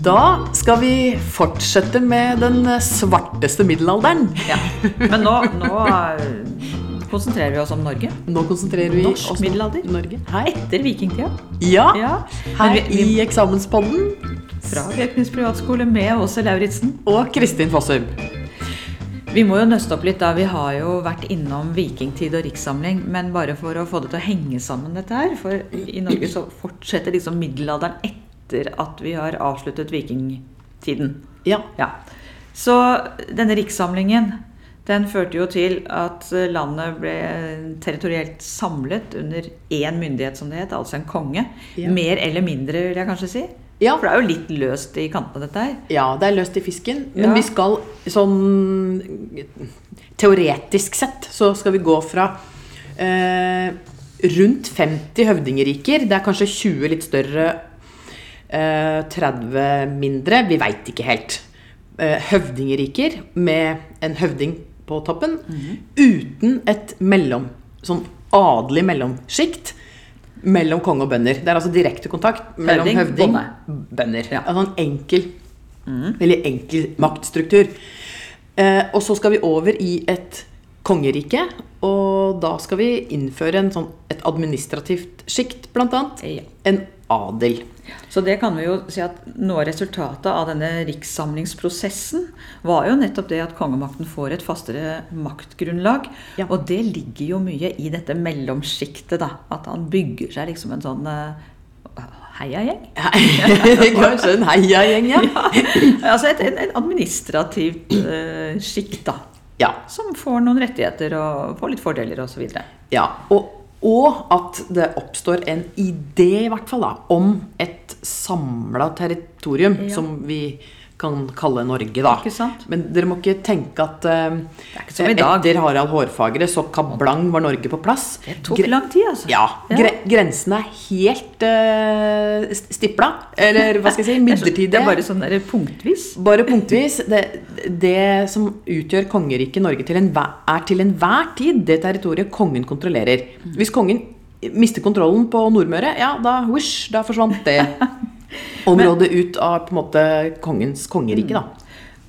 Da skal vi fortsette med den svarteste middelalderen. Ja. Men nå, nå eh, konsentrerer vi oss om Norge. Nå konsentrerer vi Norsk oss om middelalder. Norge. Hei. Etter vikingtida. Ja, Ja. her vi, vi, i eksamenspodden. fra Bjørknes privatskole med Åse Lauritzen. Og Kristin Fossum. Vi må jo nøste opp litt, da. Vi har jo vært innom vikingtid og rikssamling. Men bare for å få det til å henge sammen, dette her. For i Norge så fortsetter liksom middelalderen etter at vi har avsluttet vikingtiden. Ja. Ja. Så denne rikssamlingen den førte jo til at landet ble territorielt samlet under én myndighet, som det het, altså en konge. Ja. Mer eller mindre, vil jeg kanskje si. Ja. For det er jo litt løst i kantene, dette her. ja, det er løst i fisken. Men Ja. vi skal sånn Teoretisk sett så skal vi gå fra eh, rundt 50 høvdingeriker. Det er kanskje 20 litt større, 30 mindre. Vi veit ikke helt. Eh, høvdingeriker med en høvding på toppen. Uten et mellom, sånn adelig mellomsjikt mellom konge og bønder. Det er altså direkte kontakt mellom Høvding, høvding, bønder. Ja. Altså en enkel, veldig enkel maktstruktur. Eh, og så skal vi over i et kongerike, og da skal vi innføre en sånn, et administrativt sjikt, blant annet. Ja. En adel. Så det kan vi jo si at noe av resultatet av denne rikssamlingsprosessen var jo nettopp det at kongemakten får et fastere maktgrunnlag. Ja. Og det ligger jo mye i dette mellomsjiktet, da. At han bygger seg liksom en sånn uh, heiagjeng. Kanskje en heiagjeng, ja. altså et, et, et administrativt uh, sjikt, da. ja. Som får noen rettigheter og får litt fordeler osv. Ja, og, og at det oppstår en idé, i hvert fall, da, om et samla territorium, Ja. som vi kan kalle Norge, da. Ikke sant? Men dere må ikke tenke at eh, dag. etter Harald Hårfagre så kablang var Norge på plass. Det tok Gre- lang tid, altså. Ja. Gre grensen er helt uh, stipla. Eller hva skal jeg si? Er, Midlertidig. det er bare sånn der punktvis. Bare punktvis. Det, det som utgjør kongeriket Norge til en, er til enhver tid det territoriet kongen kontrollerer. Hvis kongen mister kontrollen på Nordmøre, ja, da wish, da forsvant det området ut av på en måte kongens kongerike, da.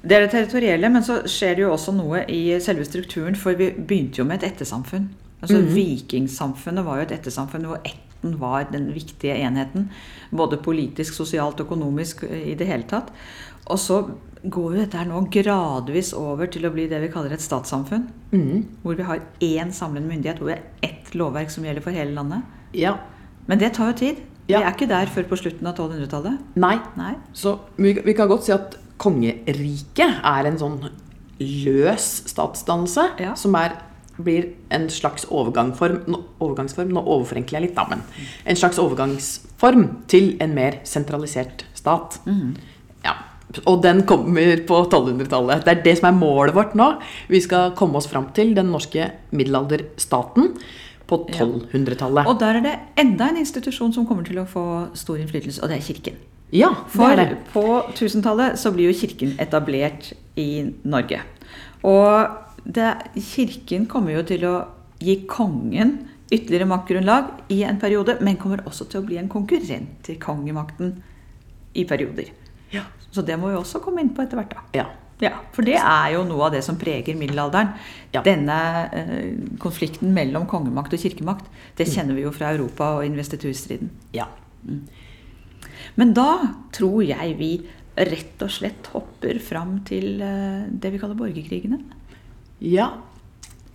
Det er det territorielle, men så skjer det jo også noe i selve strukturen. For vi begynte jo med et ettersamfunn. Altså Vikingsamfunnet var jo et ettersamfunn hvor ætten var den viktige enheten. Både politisk, sosialt, økonomisk i det hele tatt. Og så går jo dette her nå gradvis over til å bli det vi kaller et statssamfunn. Hvor vi har én samlende myndighet, hvor det er ett lovverk som gjelder for hele landet. Ja. Men det tar jo tid. Vi er ikke der før på slutten av 1200-tallet. Nei. Nei. Så vi, vi kan godt si at kongeriket er en sånn løs statsdannelse Ja. som er, blir en slags overgangsform, nå, overgangsform Nå overforenkler jeg litt, da, men en slags overgangsform til en mer sentralisert stat. Ja. Og den kommer på 1200-tallet. Det er det som er målet vårt nå. Vi skal komme oss fram til den norske middelalderstaten på 1200-tallet. Og der er det enda en institusjon som kommer til å få stor innflytelse, og det er Kirken. Ja, det For er det. på 1000-tallet så blir jo Kirken etablert i Norge. Og det, Kirken kommer jo til å gi kongen ytterligere maktgrunnlag i en periode, men kommer også til å bli en konkurrent til kongemakten i perioder. Ja. Så det må vi også komme inn på etter hvert. da. Ja. Ja, For det er jo noe av det som preger middelalderen. Ja. Denne eh, konflikten mellom kongemakt og kirkemakt. Det kjenner vi jo fra Europa og investiturstriden. ja. Men da tror jeg vi rett og slett hopper fram til eh, det vi kaller borgerkrigene. ja.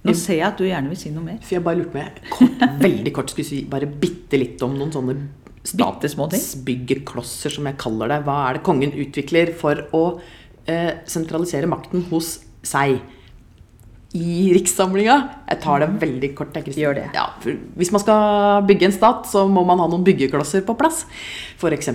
Nå ser jeg at du gjerne vil si noe mer. For jeg bare lurte på kort, veldig kort skulle si bare bitte litt om noen sånne statsbyggerklosser, som jeg kaller det. Hva er det kongen utvikler for å eh, sentralisere makten hos seg? I rikssamlinga. Jeg tar det veldig kort. Gjør det. Ja, hvis man skal bygge en stat, så må man ha noen byggeklosser på plass. F.eks.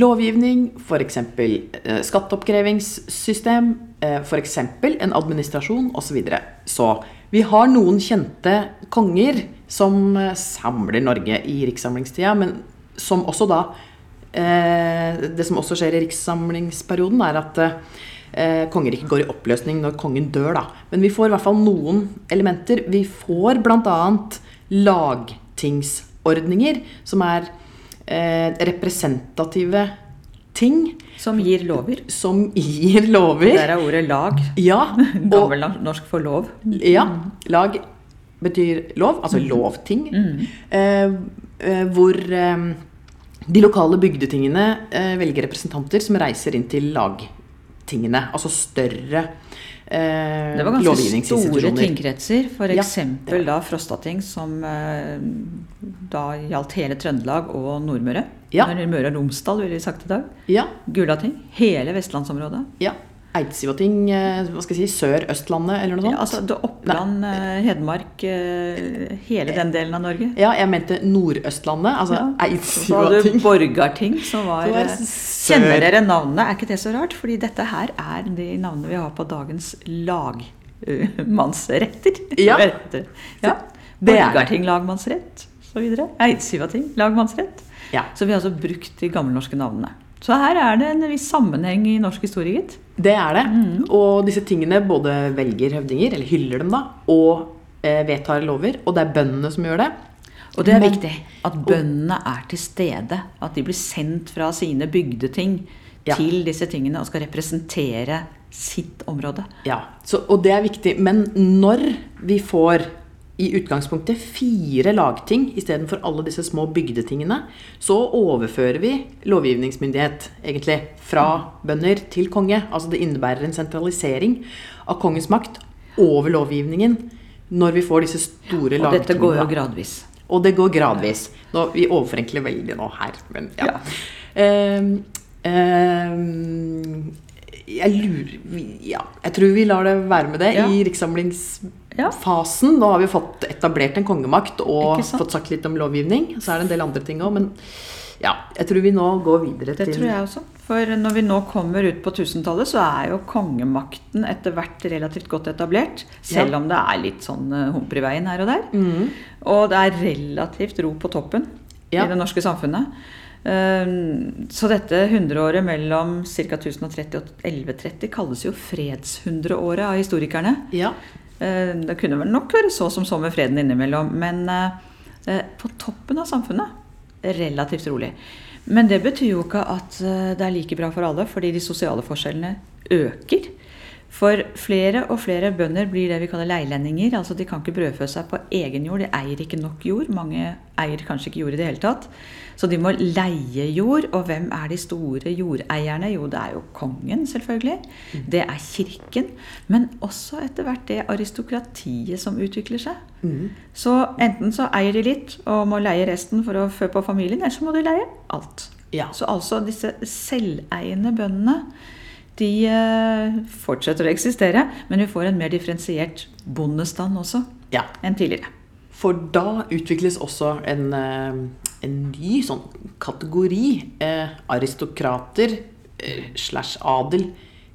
lovgivning, f.eks. Eh, skatteoppkrevingssystem, eh, f.eks. en administrasjon osv. Så, videre. så vi har noen kjente konger som eh, samler Norge i rikssamlingstida, men som også da Det som også skjer i rikssamlingsperioden, er at eh, kongeriket går i oppløsning når kongen dør, da. Men vi får i hvert fall noen elementer. Vi får bl.a. lagtingsordninger, som er eh, representative ting Som gir lover. som gir lover. Der er ordet lag. Ja, og Gammelnorsk for lov. ja, lag betyr lov, altså lovting. Mm. eh, hvor eh, de lokale bygdetingene eh, velger representanter som reiser inn til lagtingene. Altså større eh, Det var ganske store tingkretser, tingkretser. Ja, F.eks. da Frostating, som eh, da gjaldt hele Trøndelag og Nordmøre. Ja. Møre og Romsdal, ville vi sagt i dag. Ja, Gulating. Hele vestlandsområdet. ja. Eidsivating, eh, hva skal jeg si, Sør-Østlandet eller noe sånt? Ja, altså det Oppland, Nei. Hedmark, eh, hele den delen av Norge. Ja, jeg mente Nordøstlandet. Altså Ja. Så hadde du Borgarting, som var, var eh. Kjenner dere navnene? Er ikke det så rart? Fordi dette her er de navnene vi har på dagens lagmannsretter. Ja. ja. Borgarting lagmannsrett, så videre. Eidsivating lagmannsrett. Ja, Så vi har altså brukt de gammelnorske navnene. Så her er det en viss sammenheng i norsk historie, gitt. Det er det. Mm. Og disse tingene både velger høvdinger, eller hyller dem da, og eh, vedtar lover. Og det er bøndene som gjør det. Og det er Men- viktig at bøndene er til stede. At de blir sendt fra sine bygdeting Ja. til disse tingene og skal representere sitt område. Ja, så, og det er viktig. Men når vi får i utgangspunktet fire lagting istedenfor alle disse små bygdetingene, så overfører vi lovgivningsmyndighet egentlig fra bønder til konge. Altså det innebærer en sentralisering av kongens makt over lovgivningen når vi får disse store lagtingene. Og dette går jo gradvis. Og det går gradvis. Nå, vi overforenkler veldig nå her, men ja. Ja. Um, um, jeg lurer Ja, jeg tror vi lar det være med det Ja. i rikssamlingsfasen. Ja. Nå har vi fått etablert en kongemakt og fått sagt litt om lovgivning. Så er det en del andre ting òg, men ja, jeg tror vi nå går videre Det til tror jeg også. For når vi nå kommer ut på 1000-tallet, så er jo kongemakten etter hvert relativt godt etablert. Selv Ja. om det er litt sånn eh, humper i veien her og der. Mm. Og det er relativt ro på toppen Ja. i det norske samfunnet. Ehm, Så dette hundreåret mellom ca. 1030 og 1130 kalles jo fredshundreåret av historikerne. Ja. Eh, Det kunne vel nok være så som så med freden innimellom, men eh, eh, på toppen av samfunnet relativt rolig. Men det betyr jo ikke at det er like bra for alle, fordi de sosiale forskjellene øker. For flere og flere bønder blir det vi kaller leilendinger. altså De kan ikke brødfø seg på egen jord, de eier ikke nok jord. Mange eier kanskje ikke jord i det hele tatt. Så de må leie jord. Og hvem er de store jordeierne? Jo, det er jo kongen, selvfølgelig. Det er kirken. Men også etter hvert det aristokratiet som utvikler seg. Mhm. Så enten så eier de litt og må leie resten for å fø på familien, eller så må de leie alt. Ja. Så altså disse selveiende bøndene de eh, fortsetter å eksistere, men vi får en mer differensiert bondestand også ja. enn tidligere. For da utvikles også en, eh, en ny sånn kategori eh, aristokrater eh, slash adel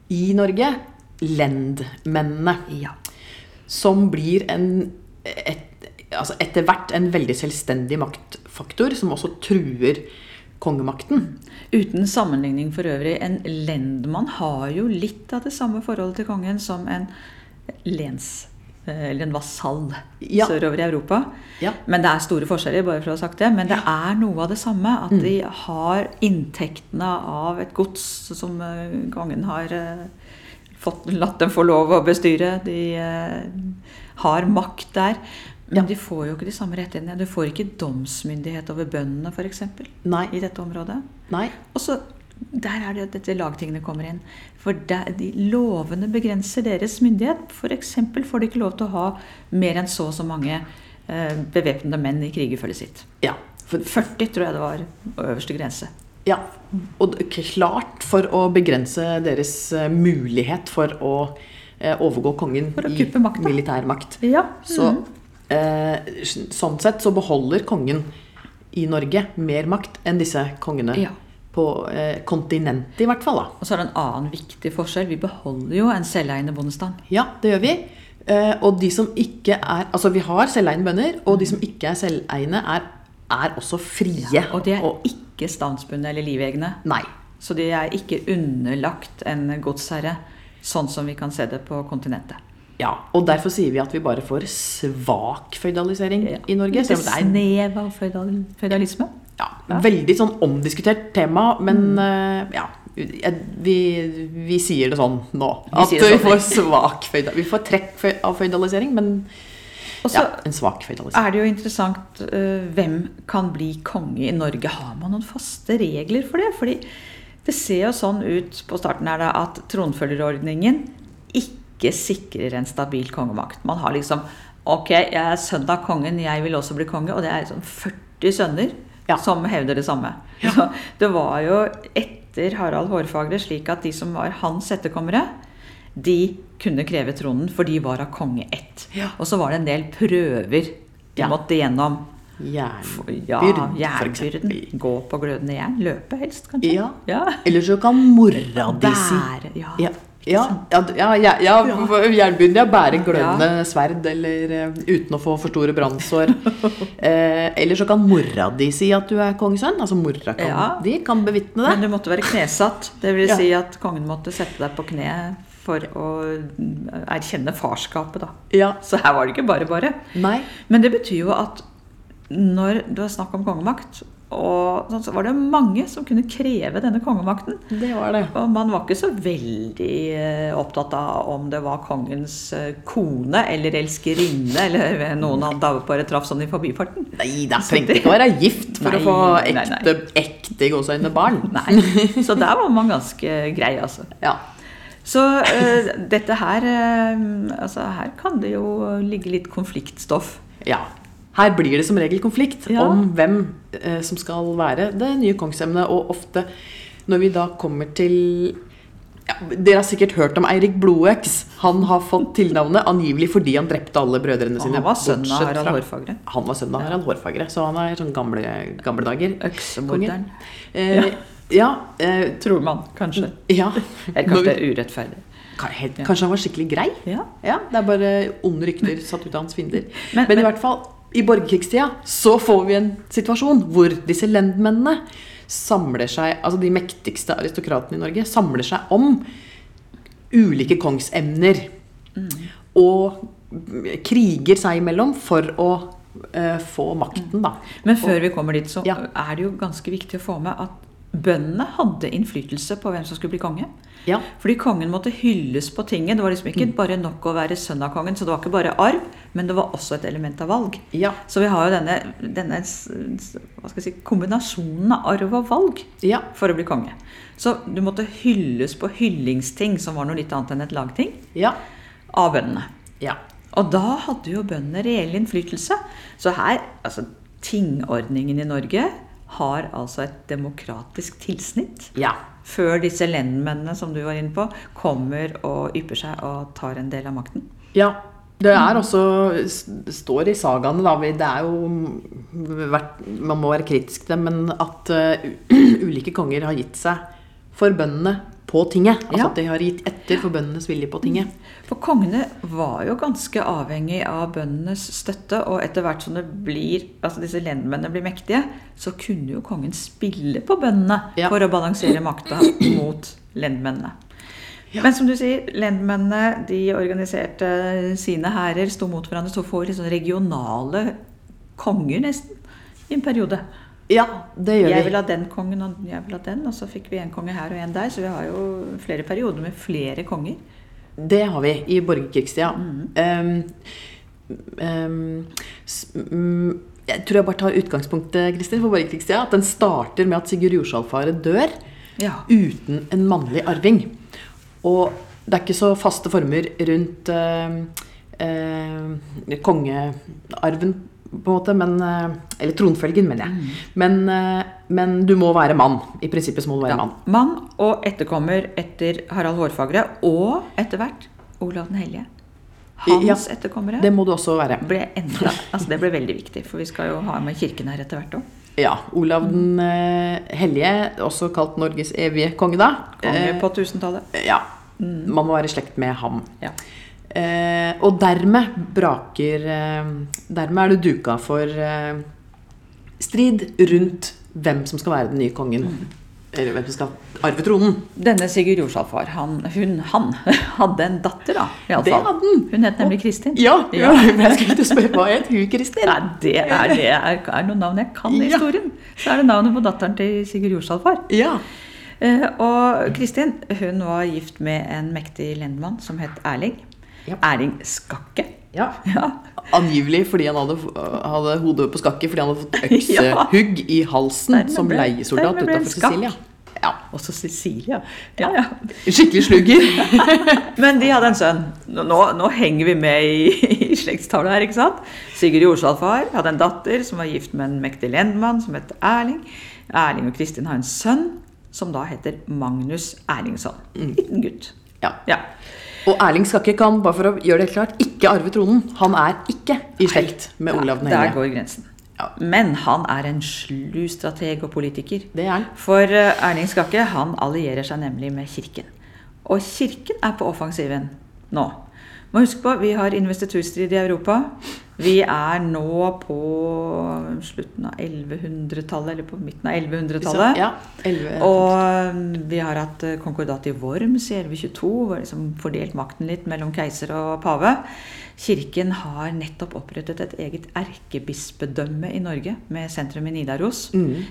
i Norge. Lendmennene. Ja. Som blir en, et, altså etter hvert en veldig selvstendig maktfaktor, som også truer kongemakten. Uten sammenligning for øvrig, en lendmann har jo litt av det samme forholdet til kongen som en lens... Eller en vasall Ja. sørover i Europa. Ja. Men det er store forskjeller, bare for å ha sagt det. Men det er noe av det samme. At Mm. de har inntektene av et gods som eh, kongen har eh, fått, latt dem få lov å bestyre. De eh, har makt der. Men Ja. de får jo ikke de samme rettighetene. Du får ikke domsmyndighet over bøndene, f.eks. I dette området. Nei. Og så der er det at dette lagtingene kommer inn. For der, de lovene begrenser deres myndighet. F.eks. får de ikke lov til å ha mer enn så og så mange eh, bevæpnede menn i krigerfølget sitt. Ja. For, 40 tror jeg det var øverste grense. ja. Og klart for å begrense deres eh, mulighet for å eh, overgå kongen i makt, militær makt. Ja. Så mhm. eh, sånn sett så beholder kongen i Norge mer makt enn disse kongene Ja. På eh, kontinentet, i hvert fall. da. Og så er det en annen viktig forskjell. Vi beholder jo en selveiende bondestand. Ja, det gjør vi. Eh, og de som ikke er Altså, vi har selveiende bønder, og de som ikke er selveiende, er, er også frie. Og de er ikke standsbundne eller livegne. Nei. Så de er ikke underlagt en godsherre, sånn som vi kan se det på kontinentet. Ja, og derfor sier vi at vi bare får svak føydalisering i Norge. Litt det er snev av føydal- føydalisme. Ja, veldig sånn omdiskutert tema, men mm. ja vi, vi sier det sånn nå. Vi At vi sånn. får svak Vi får trekk av føydalisering, men også, ja, en svak føydalisering. er det jo interessant eh, hvem kan bli konge i Norge. Har man noen faste regler for det? Fordi det ser jo sånn ut på starten her da, at tronfølgerordningen ikke sikrer en stabil kongemakt. Man har liksom Ok, jeg er sønn av kongen, jeg vil også bli konge. Og det er sånn 40 sønner Ja. som hevder det samme. Så det var jo etter Harald Hårfagre slik at de som var hans etterkommere, de kunne kreve tronen, for de var av konge ett. Ja. Og så var det en del prøver de Ja. måtte gjennom. Jernbyrd, Ja, jernbyrden. Gå på glødende jern. Løpe helst, kanskje. Ja. ja. Eller så kan mora di si ja. Ja, ja, ja, ja, ja, ja jernbyrden, ja. Bære glødende sverd eller uh, uten å få for store brannsår. eh, eller så kan mora di si at du er kongesønn. Altså mora kan, Ja. de kan bevitne Men du måtte være knesatt. Det vil si at kongen måtte sette deg på kne for å erkjenne farskapet, da. Ja. Så her var det ikke bare bare. Nei. Men det betyr jo at når det var snakk om kongemakt, og sånn, så var det mange som kunne kreve denne kongemakten. Det var det. Og man var ikke så veldig eh, opptatt av om det var kongens eh, kone eller elskerinne, eller noen han bare traff sånn i forbifarten. Nei, det trengte ikke å være gift for Nei, å få nei, nei. ekte, ekte gåseøyne barn. Nei, Så der var man ganske grei, altså. Ja. Så uh, dette her uh, Altså, her kan det jo ligge litt konfliktstoff. ja. Her blir det som regel konflikt Ja. om hvem eh, som skal være det nye kongsemnet. Og ofte når vi da kommer til ja, Dere har sikkert hørt om Eirik Blodøks. Han har fått tilnavnet angivelig fordi han drepte alle brødrene Og sine. han var sønnen av Harald Hårfagre. Han var sønnen av Harald Hårfagre, så han er sånn gamle, gamle dager. Øksemorderen. Eh, ja. eh, Tror man, kanskje. ja. Eller kanskje det er urettferdig. Kanskje han var skikkelig grei? Ja. Ja, Det er bare onde rykter satt ut av hans fiender. Men- Men, men- i hvert fall, i borgerkrigstida så får vi en situasjon hvor disse lendmennene samler seg, altså de mektigste aristokratene i Norge, samler seg om ulike kongsemner. Og kriger seg imellom for å uh, få makten, da. Men før vi kommer dit, så Ja. er det jo ganske viktig å få med at bøndene hadde innflytelse på hvem som skulle bli konge. Ja. Fordi kongen måtte hylles på tinget. Det var liksom ikke bare nok å være sønn av kongen, så det var ikke bare arv, men det var også et element av valg. Ja. Så vi har jo denne, denne si, kombinasjonen av arv og valg Ja. for å bli konge. Så du måtte hylles på hyllingsting, som var noe litt annet enn et lagting, Ja. av bøndene. ja. Og da hadde jo bøndene reell innflytelse. Så her, altså tingordningen i Norge har altså et demokratisk tilsnitt. ja. Før disse lendmennene som du var inne på, kommer og ypper seg og tar en del av makten. Ja. Det er også det står i sagaene, da Det er jo vært, Man må være kritisk til det, men at uh, ulike konger har gitt seg for bøndene på tinget. Altså Ja. at de har gitt etter for bøndenes vilje på tinget. For kongene var jo ganske avhengig av bøndenes støtte, og etter hvert som det blir, altså disse lendmennene blir mektige, så kunne jo kongen spille på bøndene Ja. for å balansere makta mot lendmennene. Men som du sier, lendmennene de organiserte sine hærer, sto mot hverandre, så får vi liksom regionale konger nesten i en periode. Ja, det gjør Jeg vi. vil ha den kongen, og jeg vil ha den, og så fikk vi en konge her og en der, så vi har jo flere perioder med flere konger. Det har vi i borgerkrigstida. Mm. Um, um, jeg tror jeg bare tar utgangspunktet Kristin, for borgerkrigstida. At den starter med at Sigurd Jorsalfaret dør Ja. uten en mannlig arving. Og det er ikke så faste former rundt uh, uh, kongearven, på en måte, men eh, Eller tronfølgen, mener jeg. Men, eh, men du må være mann. I prinsippet må du være Ja. mann. Mann og etterkommer etter Harald Hårfagre, og etter hvert Olav den hellige. Hans Ja, etterkommere Det må du også være. ble enda, altså det ble veldig viktig, for vi skal jo ha med kirken her etter hvert òg. Ja. Olav den eh, hellige, også kalt Norges evige konge, da. Konge på 1000-tallet. ja. Man må være i slekt med ham. Ja. Eh, og dermed braker eh, Dermed er det duka for eh, strid rundt hvem som skal være den nye kongen. Eller hvem som skal arve tronen. Denne Sigurd Jorsalfar, han, hun, han hadde en datter, da. Det fall. hadde han. Hun het nemlig Kristin. Ja, ja. jeg skulle spørre hva het hun, Kristin? Nei, det er, det er, er noen navn jeg kan i Ja. historien. Så er det navnet på datteren til Sigurd Jorsalfar. Ja. Eh, og Kristin hun var gift med en mektig lendmann som het Erling. Ja. Erling Skakke. ja. Ja. Angivelig fordi han hadde, hadde hodet på skakke fordi han hadde fått Ja. øksehugg i halsen ble, som leiesoldat utafor. Sicilia. Ja. Også Cecilia. Ja, ja. Skikkelig slugger. Men de hadde en sønn. Nå, nå henger vi med i, i slektstavla her, ikke sant? Sigurd Jorsalfar hadde en datter som var gift med en mektig lendmann som het Erling. Erling og Kristin har en sønn som da heter Magnus Erlingsson. Liten gutt. Ja. Ja. Og Erling Skakke kan, bare for å gjøre det klart, ikke arve tronen. Han er ikke i slekt med Olav den Der går grensen. Ja. Men han er en slu strateg og politiker. Det er han. For eh, Erling Skakke han allierer seg nemlig med Kirken. Og Kirken er på offensiven nå. Må huske på, Vi har investiturstrid i Europa. Vi er nå på slutten av 1100-tallet, eller på midten av 1100-tallet. Ja, 11. Og vi har hatt eh, konkordat i Worms i 1122, hvor liksom fordelt makten litt mellom keiser og pave. Kirken har nettopp opprettet et eget erkebispedømme i Norge, med sentrum i Nidaros.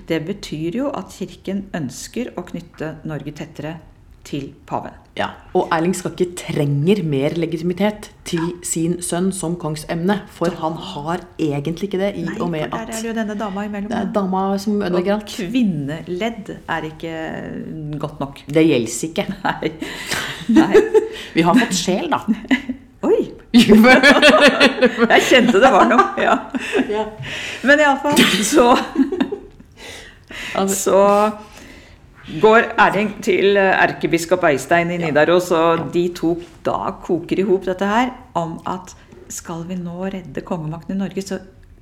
Det betyr jo at Kirken ønsker å knytte Norge tettere til paven. Ja, Og Erling Skakke trenger mer legitimitet til sin sønn som kongsemne. For han har egentlig ikke det, i Nei, og med for der er det jo denne dama imellom. det er dama som ødelegger alt. kvinneledd er ikke godt nok. Det gjelder ikke. Nei. Nei. Vi har fått sjel, da. Oi! Jeg kjente det var noe. Ja. ja. Men iallfall så Altså, Så går Erling til erkebiskop Eistein i Nidaros, og de to da koker i hop dette her om at skal vi nå redde kongemakten i Norge, så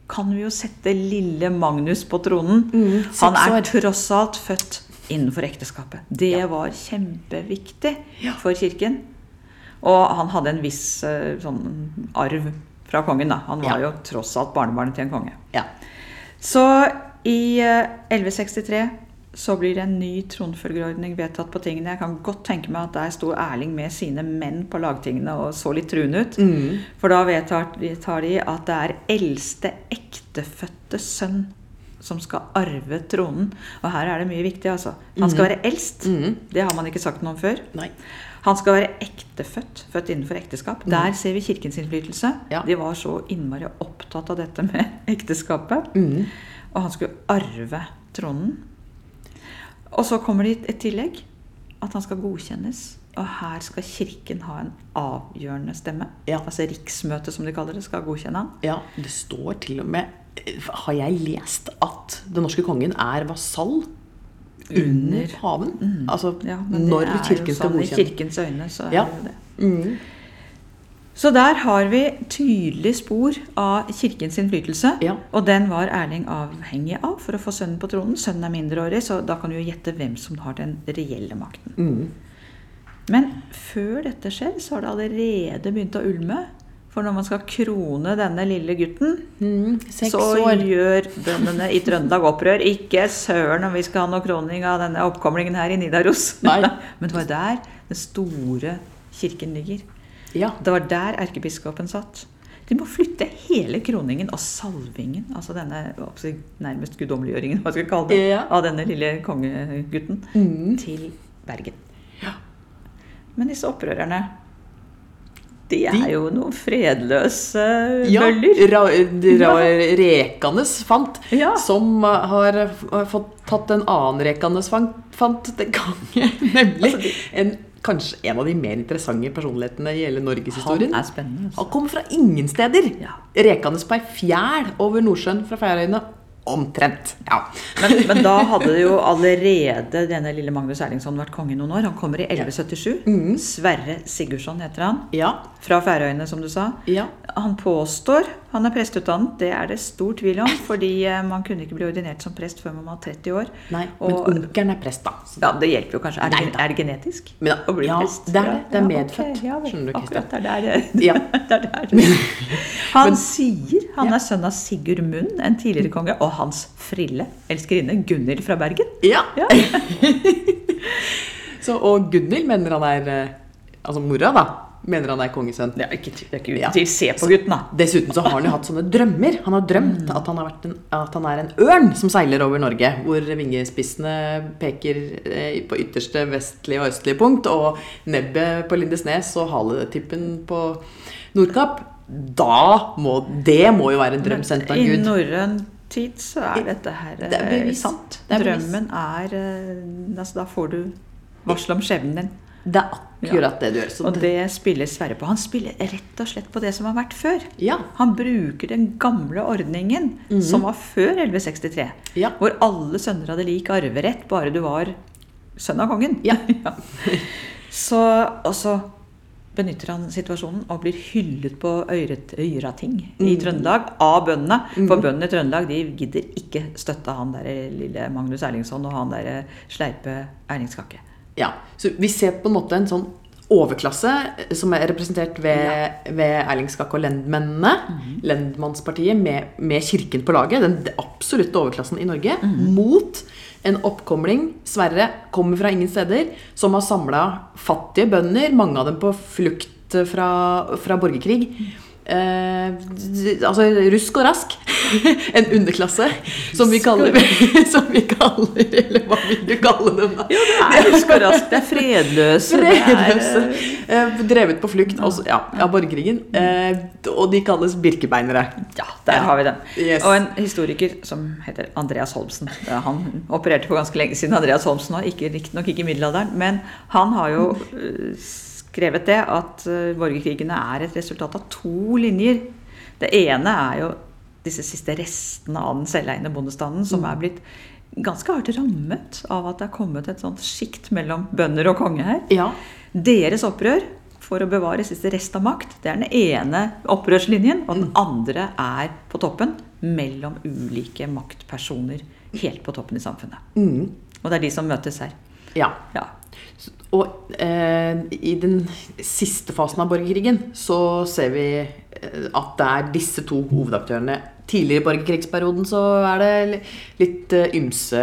kan vi jo sette lille Magnus på tronen. Mm, Han er tross alt født innenfor ekteskapet. Det var kjempeviktig for kirken. Og han hadde en viss eh, sånn arv fra kongen, da. Han var Ja. jo tross alt barnebarnet til en konge. ja. Så i eh, 1163 så blir det en ny tronfølgerordning vedtatt på tingene. Jeg kan godt tenke meg at der sto Erling med sine menn på lagtingene og så litt truende ut. Mm. For da vedtar de, de at det er eldste ektefødte sønn som skal arve tronen. Og her er det mye viktig, altså. Han skal være eldst. Mm. Det har man ikke sagt noe om før. Nei. Han skal være ektefødt, født innenfor ekteskap. Der ser vi kirkens innflytelse. Ja. De var så innmari opptatt av dette med ekteskapet. Mm. Og han skulle arve tronen. Og så kommer det et tillegg. At han skal godkjennes. Og her skal kirken ha en avgjørende stemme. Ja. Altså riksmøtet, som de kaller det, skal godkjenne han. Ja, det står til og med Har jeg lest at den norske kongen er vasall under paven? Altså Ja, når kirken skal sånn i kirkens øyne, så er Ja. det jo det. Mm. Så der har vi tydelig spor av kirkens innflytelse. Ja. Og den var Erling avhengig av for å få sønnen på tronen. Sønnen er mindreårig, så da kan du jo gjette hvem som har den reelle makten. Mm. Men før dette skjer, så har det allerede begynt å ulme. For når man skal krone denne lille gutten, Mm. Så år. gjør bøndene i Trøndelag opprør. Ikke søren om vi skal ha noe kroning av denne oppkomlingen her i Nidaros. Nei. Men det var der den store kirken ligger. Ja. Det var der erkebiskopen satt. De må flytte hele kroningen og salvingen, altså denne nærmest guddommeliggjøringen hva skal jeg kalle det, Ja. av denne lille kongegutten, Mm. til Bergen. Ja. Men disse opprørerne, de er De- jo noen fredløse Ja, ra, ra, Rekanes fant, Ja. som har fått tatt en annen Rekanes fant, fant den gangen. Nemlig Altså, de- en, kanskje en av de mer interessante personlighetene i hele Han er spennende. Altså. Han kommer fra ingen steder. Ja. Rekende på ei fjæl over Nordsjøen fra Færøyene. Omtrent. Ja. Men, men da hadde jo allerede denne lille Magnus Erlingsson vært konge noen år. Han kommer i 1177. Mm. Sverre Sigurdsson heter han. Ja. Fra Færøyene, som du sa. ja. Han påstår han er presteutdannet. Det er det stor tvil om, fordi eh, man kunne ikke bli ordinert som prest før man var 30 år. Nei, men Og- onkelen er prest, da. Ja, Det hjelper jo kanskje. Er Nei er det genetisk? Men, å bli ja, prest? det er det. Det er Ja, medfødt. Okay, ja. Skjønner du, Kristian? Akkurat, det er der det, Ja. det, er der. Han sier han er sønn av Sigurd Munn, en tidligere konge, og hans frille elskerinne Gunhild fra Bergen. Ja. Ja. Så, og Gunhild mener han er eh, Altså mora, da. Mener han er kongesønn. Det er ikke, det er ikke uten Ja. til. Se på gutten, da. Dessuten så har han jo hatt sånne drømmer. Han har drømt at, han har en, at han er en ørn som seiler over Norge. Hvor vingespissene peker eh, på ytterste vestlige og østlige punkt, og nebbet på Lindesnes og haletippen på Nordkapp. Da må Det må jo være en drøm sendt av I Gud. norrøn tid så er dette her Det er eh, sant. Det er. Drømmen er eh, altså, Da får du varsel om skjebnen din. Det er akkurat det du gjør. Og det spiller Sverre på. Han spiller rett og slett på det som har vært før. Ja. Han bruker den gamle ordningen som var før 1163. Mhm. Ja. Hvor alle sønner hadde lik arverett, bare du var sønn av kongen. Ja. Så, og så benytter han situasjonen og blir hyllet på Øyrating i Mhm. Trøndelag av bøndene. For bøndene i Trøndelag de gidder ikke støtte han der lille Magnus Erlingsson og han der sleipe Erlingskakke. Ja, så vi ser på en måte en sånn overklasse eh, som er representert ved, ved Erling Skakke og lendmennene. Lendmannspartiet med, med kirken på laget, den absolutte overklassen i Norge, mot en oppkomling, Sverre, kommer fra ingen steder, som har samla fattige bønder, mange av dem på flukt fra, fra borgerkrig. Eh, altså rusk og rask. en underklasse, som vi kaller Som vi kaller Eller hva vil du kalle dem? da? Ja, det er rusk og rask. Det er fredløse. det er, Fredløse. eh, Drevet på flukt altså, ja, av borgerkrigen. Eh, og de kalles birkebeinere. Ja, der har vi den. Yes. Og en historiker som heter Andreas Holmsen. Eh, Han opererte for ganske lenge siden, Andreas Holmsen, og ikke, riktignok ikke i middelalderen. Men han har jo eh, skrevet det at eh, borgerkrigene er et resultat av to linjer. Det ene er jo disse siste restene av den selveiende bondestanden, som er blitt ganske hardt rammet av at det er kommet et sånt sjikt mellom bønder og konge her. Ja. Deres opprør for å bevare siste rest av makt, det er den ene opprørslinjen. Og den andre er på toppen, mellom ulike maktpersoner helt på toppen i samfunnet. Mm, Og det er de som møtes her. ja. Ja. Og eh, i den siste fasen av borgerkrigen så ser vi eh, at det er disse to hovedaktørene. Tidligere i borgerkrigsperioden så er det litt eh, ymse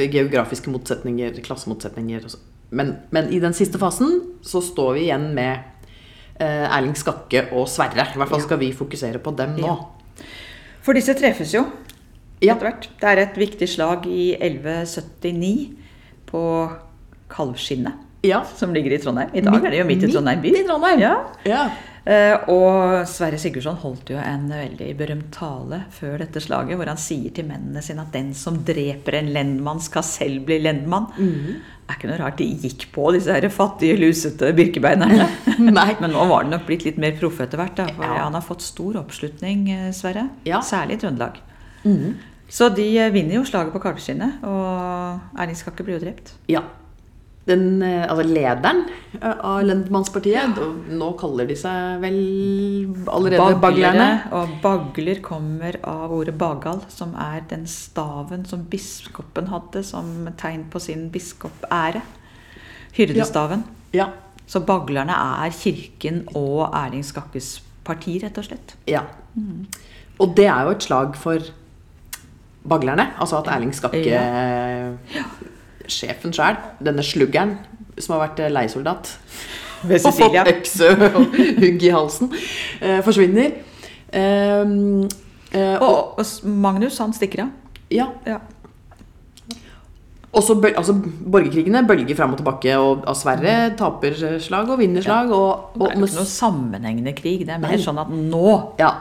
geografiske motsetninger, klassemotsetninger. Men, men i den siste fasen så står vi igjen med eh, Erling Skakke og Sverre. I hvert fall skal vi fokusere på dem nå. For disse treffes jo Ja. etter hvert. Det er et viktig slag i 1179 på Kalvskinnet, Ja. som ligger i Trondheim. I dag er det jo midt i Trondheim by. Midt i Trondheim. Ja. Ja. Uh, og Sverre Sigurdsson holdt jo en veldig berømt tale før dette slaget, hvor han sier til mennene sine at den som dreper en lendmann, skal selv bli lendmann. Mhm. Det er ikke noe rart de gikk på, disse her fattige, lusete birkebeinerne. Men nå var det nok blitt litt mer proffe etter hvert, da, for Ja. han har fått stor oppslutning, eh, Sverre. Særlig i Trøndelag. Mhm. Så de eh, vinner jo slaget på Kalvskinnet, og Erling Skakke blir jo drept. Ja. Den, eh, altså lederen eh, av Lendmannspartiet, Ja. nå kaller de seg vel allerede baglerne. Og bagler kommer av ordet bagal, som er den staven som biskopen hadde som tegn på sin biskopære. Hyrdestaven. Ja. Så baglerne er kirken og Erling Skakkes parti, rett og slett. ja. Og det er jo et slag for baglerne. Altså at Erling Skakke, sjefen sjøl, denne sluggeren som har vært eh, leiesoldat Ved og fått økse og hugg i halsen, eh, forsvinner. Ehm, eh, og, Og, og Magnus, han stikker av. ja, Ja. Og så altså, Borgerkrigene bølger fram og tilbake, og og Sverre taper slag og vinner slag. Og, Det er jo ikke noe sammenhengende krig. Det er mer Nei. sånn at nå ja,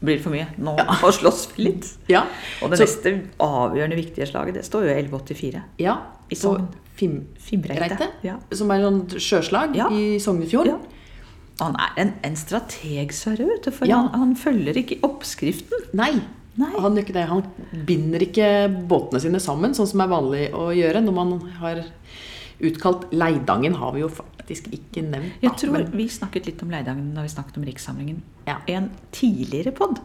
blir det for mye. Nå ja. slåss vi litt. ja, Og det Så- neste avgjørende viktige slaget, det står jo 1184. ja, I Sogn. Fim, Fimreite. Ja. som er sånn sjøslag Ja. i Sognefjord. Ja. Han er en, en strateg, Sverre. For Ja. han, han følger ikke oppskriften. Nei, Nei. han. Han binder ikke båtene sine sammen, sånn som er vanlig å gjøre når man har utkalt Leidangen. Har vi jo faktisk ikke nevnt. Jeg tror men- vi snakket litt om Leidangen da vi snakket om Rikssamlingen. Ja. En tidligere pod.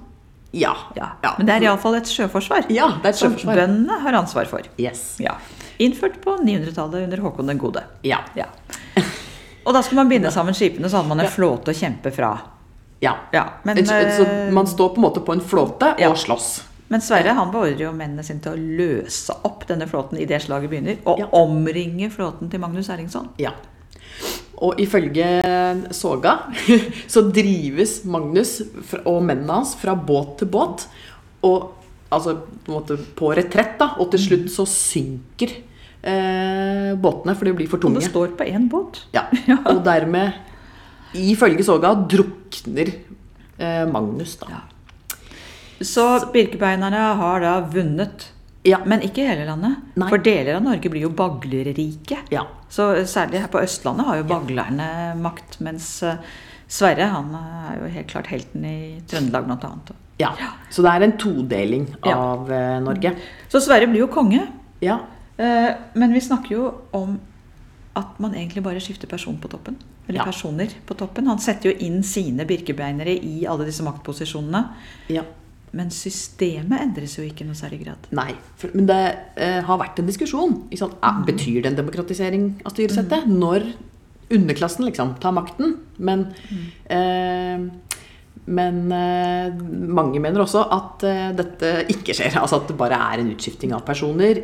ja. Ja. Ja. Men det er iallfall et sjøforsvar. Ja, det er et sjøforsvar. Som bøndene har ansvar for. Yes. Ja. Innført på 900-tallet under Håkon den gode. Ja. Ja. Og da skulle man binde sammen skipene, så hadde man en flåte å kjempe fra. ja. Ja, men, et, så eh, man står på en måte på en flåte og slåss. Men Sverre han beordrer jo mennene sine til å løse opp denne flåten i det slaget begynner, og omringe flåten til Magnus Erlingsson. Ja. Og ifølge Soga så drives Magnus og mennene hans fra båt til båt. Og altså på, på retrett, da. Og til slutt så synker eh, båtene, for de blir for tunge. Og det står på én båt. Ja. Og dermed, ifølge Soga, drukner eh, Magnus, da. Ja. Så birkebeinerne har da vunnet. Ja. Men ikke hele landet. Nei. For deler av Norge blir jo baglerrike. Ja. Så særlig her på Østlandet har jo baglerne makt, mens eh, Sverre han er jo helt klart helten i Trøndelag blant annet. ja. Så det er en todeling av eh, Norge. Så Sverre blir jo konge. Ja. Eh, Men vi snakker jo om at man egentlig bare skifter person på toppen. Eller Ja. personer på toppen. Han setter jo inn sine birkebeinere i alle disse maktposisjonene. ja. Men systemet endres jo ikke i noe særlig grad. Nei, for, men det eh, har vært en diskusjon. Sant? Ja, betyr det en demokratisering av styresettet? Når underklassen liksom tar makten? Men, eh, men eh, mange mener også at eh, dette ikke skjer. Altså at det bare er en utskifting av personer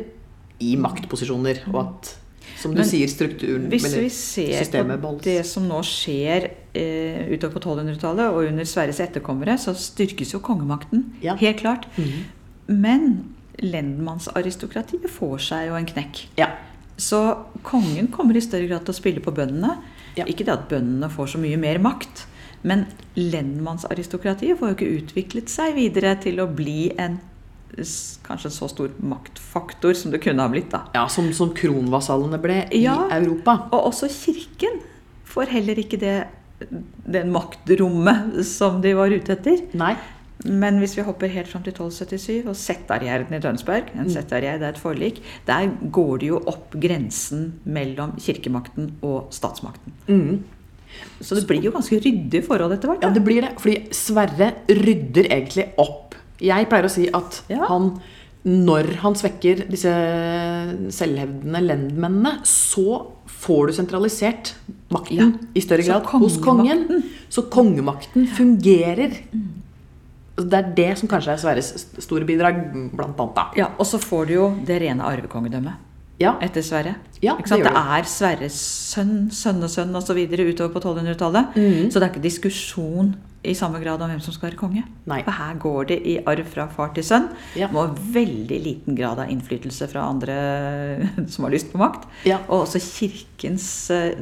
i maktposisjoner. Og at, som du Men sier, strukturen Hvis eller vi ser systemet på det som nå skjer eh, utover på 1200-tallet og under Sverres etterkommere, så styrkes jo kongemakten. Ja. Helt klart. Mhm. Men lendmannsaristokratiet får seg jo en knekk. Ja. Så kongen kommer i større grad til å spille på bøndene. Ja. Ikke det at bøndene får så mye mer makt, men lendmannsaristokratiet får jo ikke utviklet seg videre til å bli en kanskje en så stor maktfaktor som det kunne ha blitt. da. ja, som, som kronvasallene ble Ja. i Europa. Og også kirken får heller ikke det, det maktrommet som de var ute etter. Nei. Men hvis vi hopper helt fram til 1277 og Settargjerden i Tønsberg En settargjerd er et forlik. Der går det jo opp grensen mellom kirkemakten og statsmakten. Mm. Så det blir jo ganske ryddig forhold etter hvert. Ja, det blir det. Fordi Sverre rydder egentlig opp. Jeg pleier å si at Ja. han når han svekker disse selvhevdende lendmennene, så får du sentralisert makten Ja. i større grad hos kongen. Så kongemakten fungerer. Det er det som kanskje er Sverres store bidrag, blant annet. Ja, Og så får du jo det rene arvekongedømmet Ja, etter Sverre. Ja, det Det, er Sverres sønn, sønnesønn osv. utover på 1200-tallet. Mm. Så det er ikke diskusjon i samme grad om hvem som skal være konge. Nei. For her går det i arv fra far til sønn. Ja. Med veldig liten grad av innflytelse fra andre som har lyst på makt. Ja. Og også kirkens eh,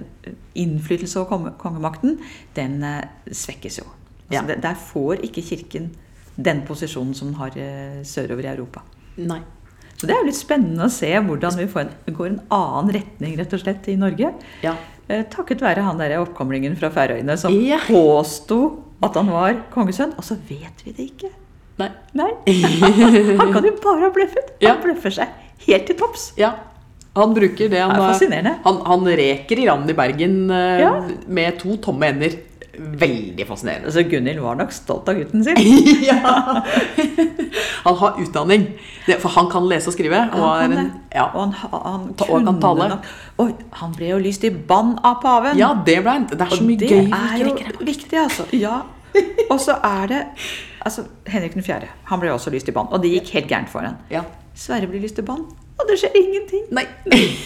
innflytelse over kongemakten, den eh, svekkes jo. Altså, Ja. Der får ikke kirken den posisjonen som den har eh, sørover i Europa. Nei. Så det er jo litt spennende å se hvordan vi en, går en annen retning rett og slett i Norge. Ja. Takket være han der oppkomlingen fra Færøyene som Ja. påsto at han var kongesønn, og så vet vi det ikke. Nei. Nei. Han kan jo bare ha bløffet. Ja. Han bløffer seg helt til topps. Ja. Han bruker det han Det er fascinerende. Han, han reker i randen i Bergen eh, Ja. med to tomme ender. Veldig fascinerende. Så Gunhild var nok stolt av gutten sin. ja. Han har utdanning, det, for han kan lese og skrive. Og Han kan ja. Og han, Ta- og tale. nok han ble jo lyst i bann av paven. ja, det ble han. Det er så Og mye gøy Det er jo viktig, altså. Ja. Og så er det altså, Henrik 4. Han ble også lyst i bann, og det gikk helt gærent for ham. Ja. Sverre blir lyst i bann, og det skjer ingenting. Nei.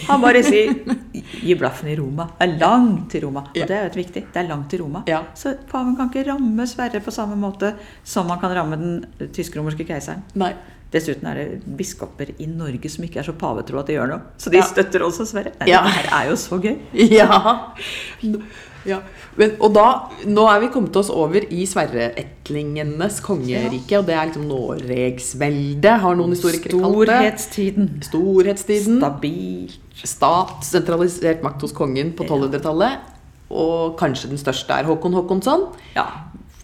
Han bare sier 'gi blaffen i Roma'. Det er langt til Roma. Og det er jo et viktig. Det er langt til Roma. Ja. Så paven kan ikke ramme Sverre på samme måte som man kan ramme den tysk-romerske keiseren. Nei. Dessuten er det biskoper i Norge som ikke er så pavetro at de gjør noe. Så de Ja. støtter også Sverre. Nei, Ja. Det her er jo så gøy. Ja. ja. Men, og da, nå er vi kommet oss over i sverreetlingenes kongerike, og det er liksom Noregsveldet, har noen historikere kalt det. Storhetstiden. Storhetstiden. Stabilt. Stat, sentralisert makt hos kongen på 1200-tallet. Og kanskje den største er Håkon Håkonsson. Ja.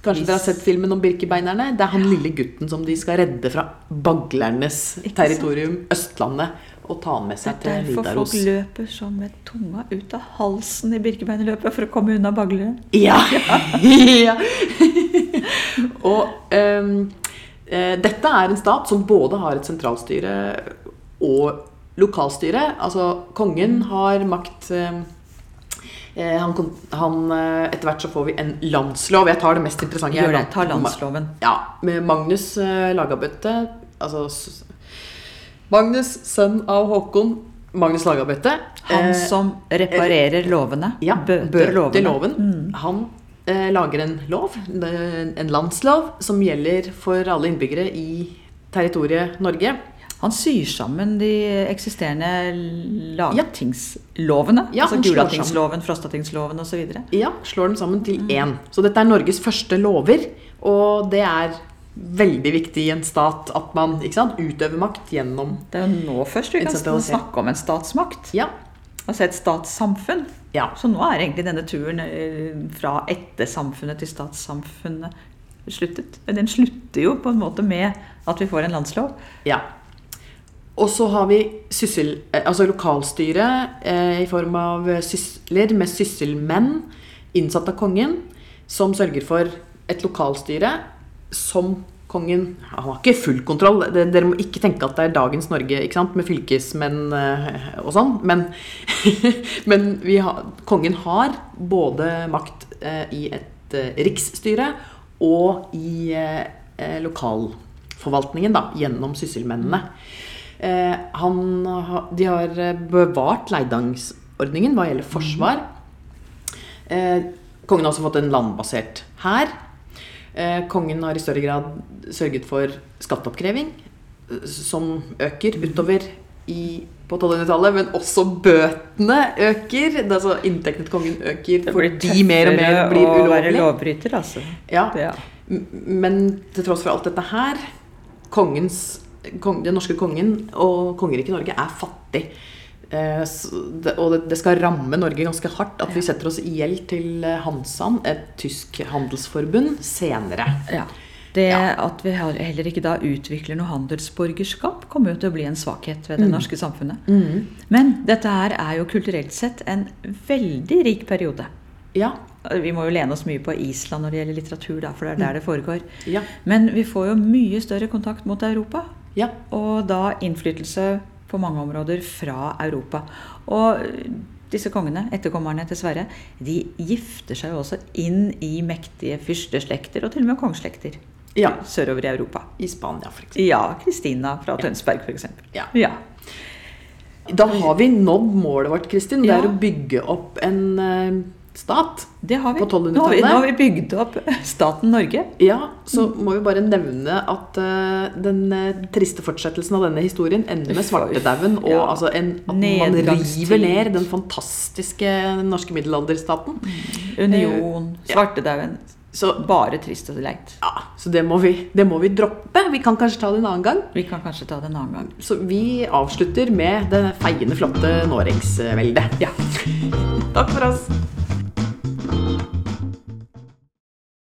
Kanskje dere har sett filmen om Birkebeinerne? Det er han lille gutten som de skal redde fra baglernes territorium, Østlandet, og ta med seg til Nidaros. Det er derfor folk løper sånn med tunga ut av halsen i Birkebeinerløpet for å komme unna baglere. Ja! ja. og um, dette er en stat som både har et sentralstyre og lokalstyre. Altså, kongen har makt ehm, eh, han, han, eh, etter hvert så får vi en landslov. Jeg tar det mest interessante. Gjør det. Ta landsloven. Ja, med Magnus Lagabøtte. Altså Magnus, sønn av Håkon. Magnus Lagabøtte. Han eh, som reparerer lovene. ja, bøter bøter lovene. loven. Mm. Han eh, lager en lov, en landslov, som gjelder for alle innbyggere i territoriet Norge. Han syr sammen de eksisterende lagtingslovene. Ja, altså Gulatingsloven, Frostatingsloven osv. Ja, slår dem sammen til én. Så dette er Norges første lover, og det er veldig viktig i en stat at man sant, utøver makt gjennom Det er jo nå først vi kan snakke om en statsmakt. Ja. Altså et statssamfunn. ja. Så nå er egentlig denne turen eh, fra ettersamfunnet til statssamfunnet sluttet. Den slutter jo på en måte med at vi får en landslov. ja. Og så har vi syssel, eh, altså lokalstyre eh, i form av sysler med sysselmenn innsatt av kongen, som sørger for et lokalstyre som kongen Han har ikke full kontroll. Det- Dere må ikke tenke at det er dagens Norge med fylkesmenn eh, og sånn. Men, men har, kongen har både makt eh, i et eh, riksstyre og i eh, lokalforvaltningen da, gjennom sysselmennene. Eh, han, de har eh, bevart leidangsordningen hva gjelder forsvar. Eh, kongen har også fått en landbasert hær. Eh, kongen har i større grad sørget for skatteoppkreving, som øker utover i, på 1200-tallet. Men også bøtene øker. Er altså Inntektene til kongen øker fordi de mer og mer blir å være lovbryter, altså. Ja. Ja. Men til tross for alt dette her, kongens, kong, den norske kongen og kongeriket Norge er fattig. Eh, og det, skal ramme Norge ganske hardt at vi setter oss i gjeld til eh, Hansan, et tysk handelsforbund, senere. Ja. Det Ja. at vi heller ikke da utvikler noe handelsborgerskap, kommer jo til å bli en svakhet ved det Mm. norske samfunnet. Men dette her er jo kulturelt sett en veldig rik periode. Ja. Vi må jo lene oss mye på Island når det gjelder litteratur, da, for det er der det foregår. Ja. Men vi får jo mye større kontakt mot Europa, ja. og da innflytelse på mange områder fra Europa. Og disse kongene, etterkommerne til Sverre, de gifter seg jo også inn i mektige fyrsteslekter, og til og med kongsslekter ja. sørover i Europa. I Spania, eksempel. Ja, Kristina fra Tønsberg f.eks. Ja. Ja. Da har vi nådd målet vårt, Kristin. Det er å bygge opp en eh, stat. Det har vi. På 1200-tallet? Nå har vi, nå har vi bygd opp staten Norge. Ja, så må vi bare nevne at uh, den uh, triste fortsettelsen av denne historien ender med svartedauden. Og Ja. altså en, at man river ned den fantastiske norske middelalderstaten. Union, uh, svartedauden. Så, Bare trist og leit. ja, så det, må vi, det må vi droppe. Vi kan kanskje ta det en annen gang. Vi kan kanskje ta det en annen gang. Så vi avslutter med det feiende, flotte Noregsveldet. Ja. Takk for oss. thank you